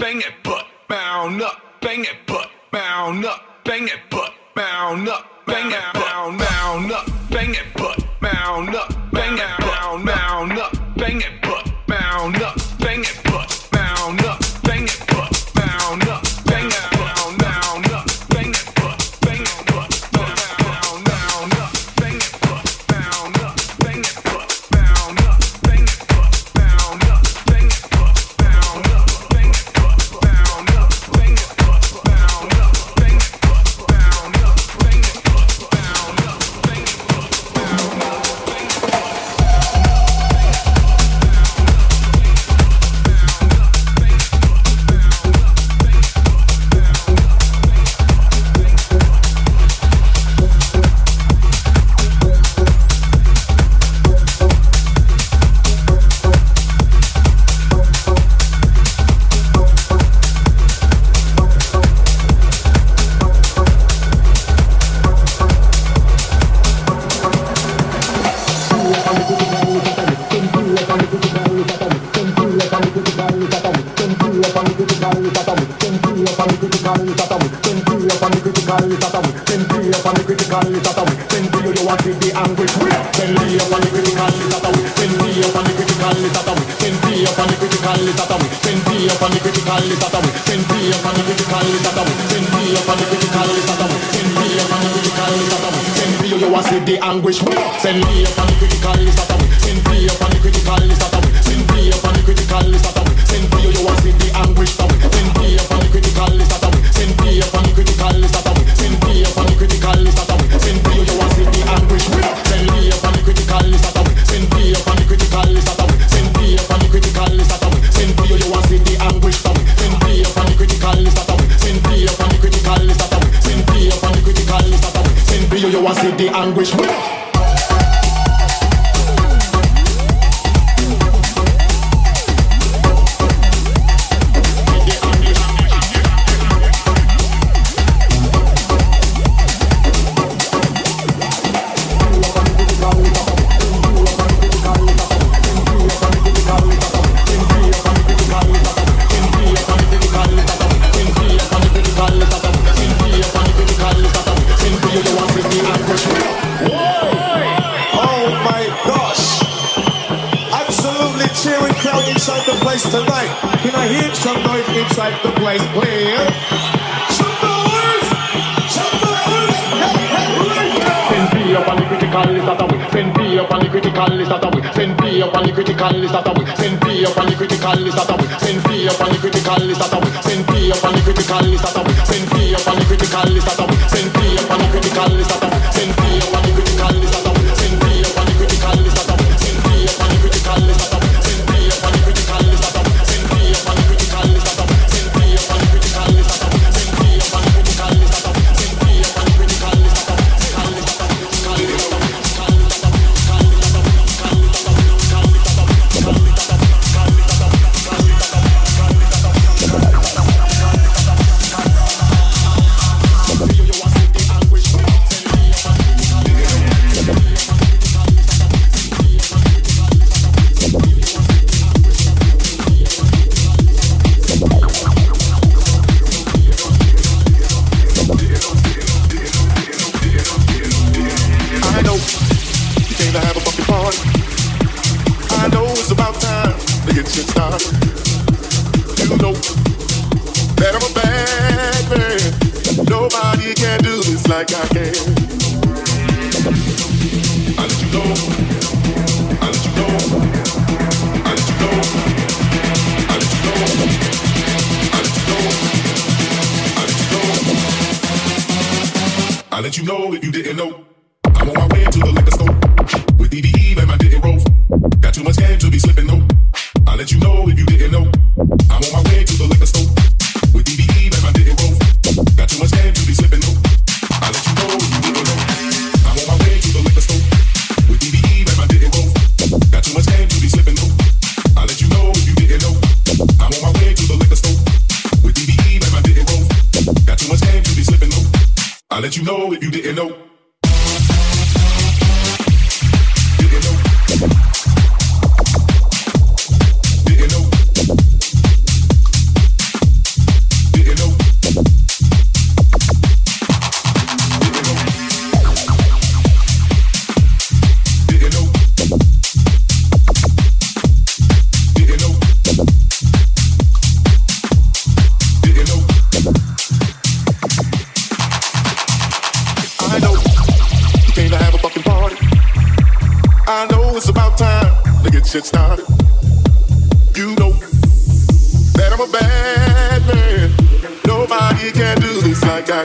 bang it, butt, bound up, bang it, butt, bound up, bang it, butt, bound up, bang it, bound, bound up, bang it, butt, bound up, bang it, bound, bound up.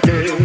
This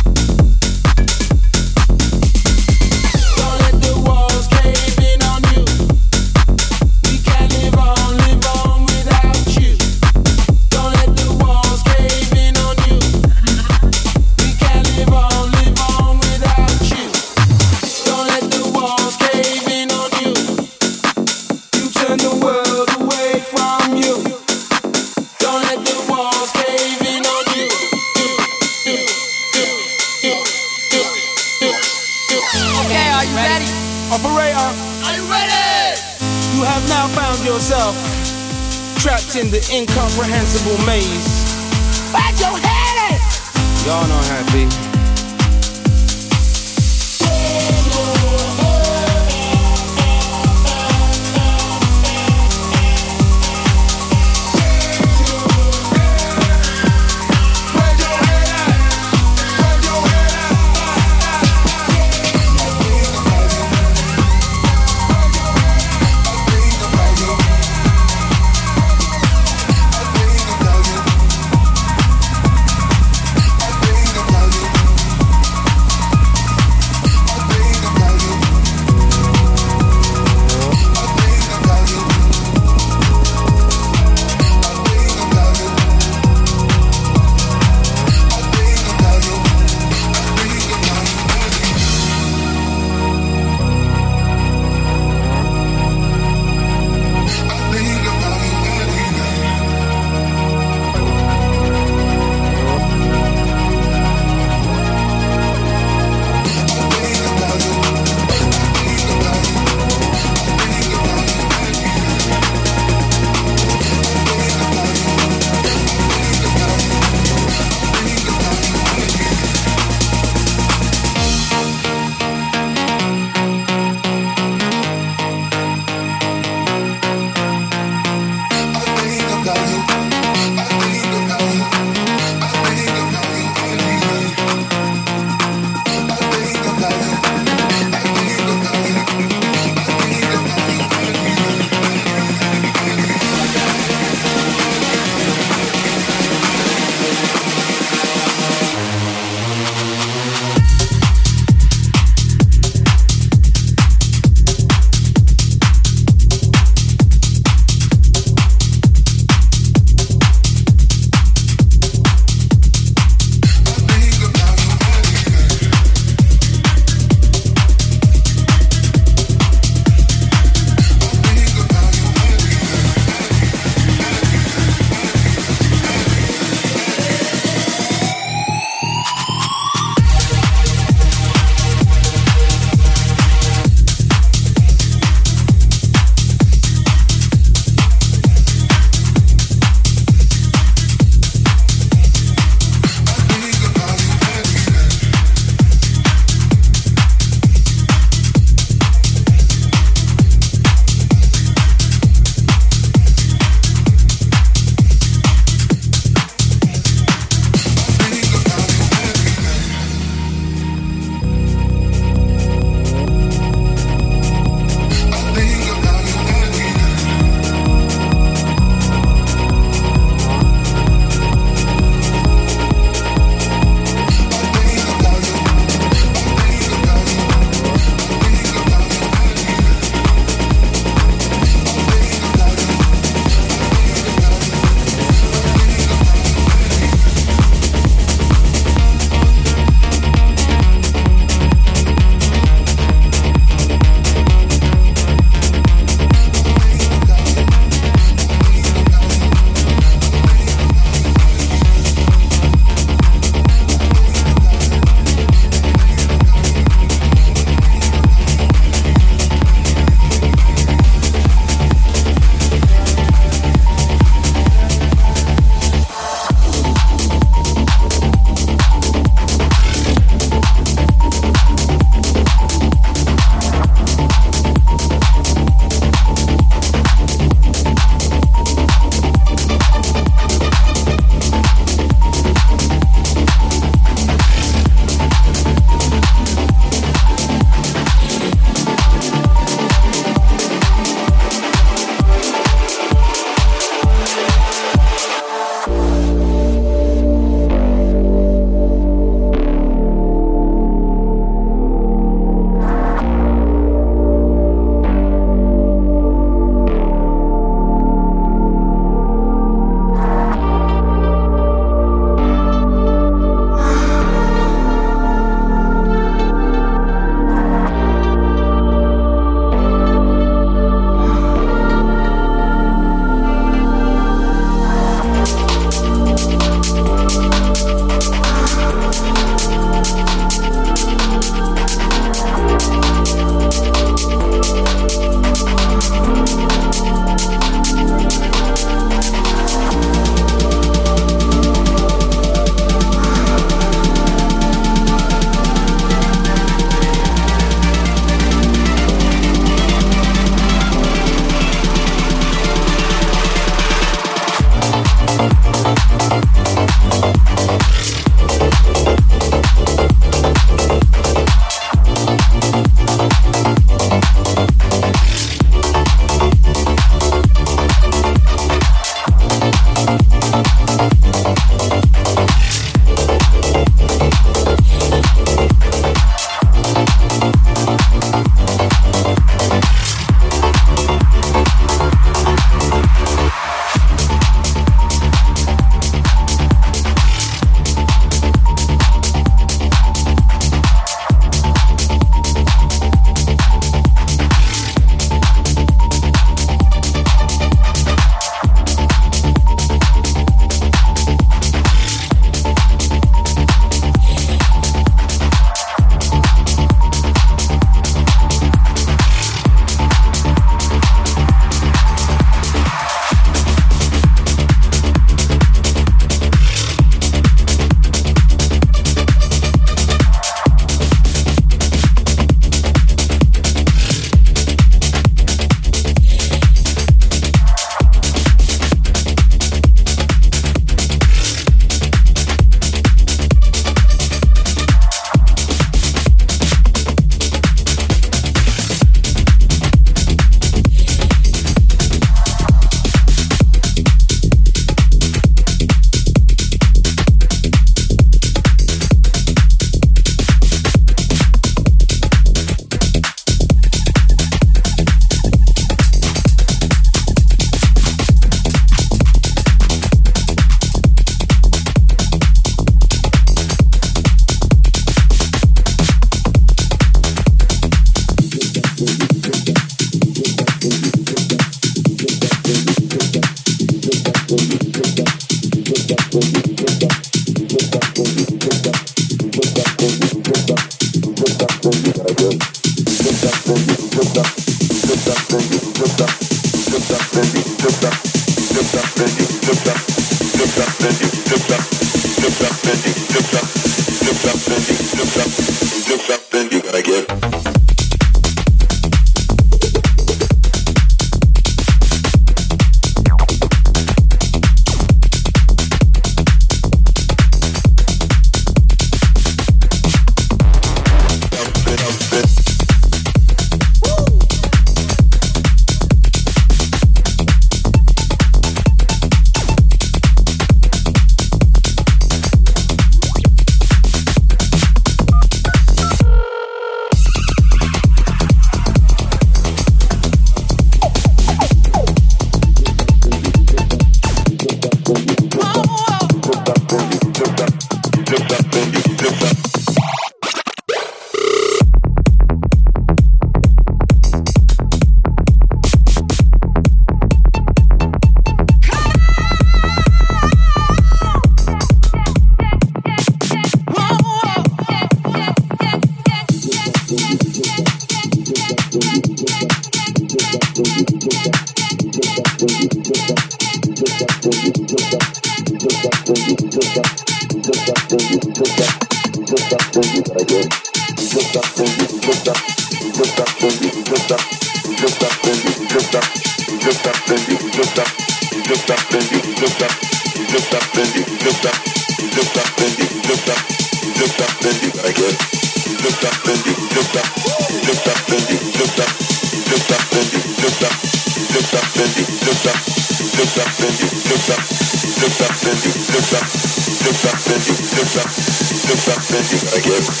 again.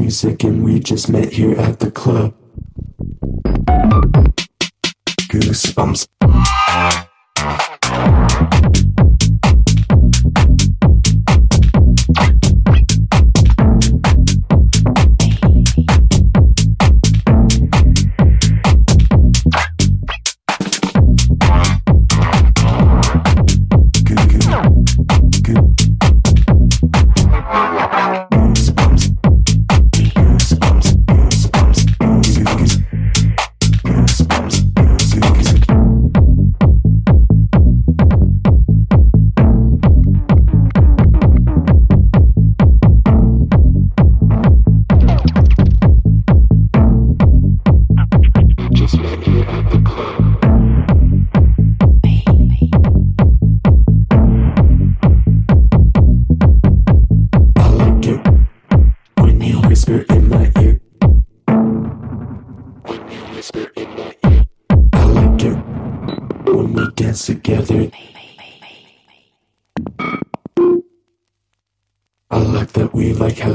music, and we just met here at the club. Goosebumps.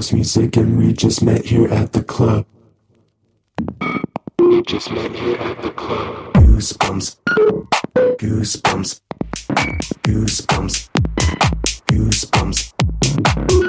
house music and we just met here at the club. We just met here at the club. Goosebumps. Goosebumps. Goosebumps. Goosebumps.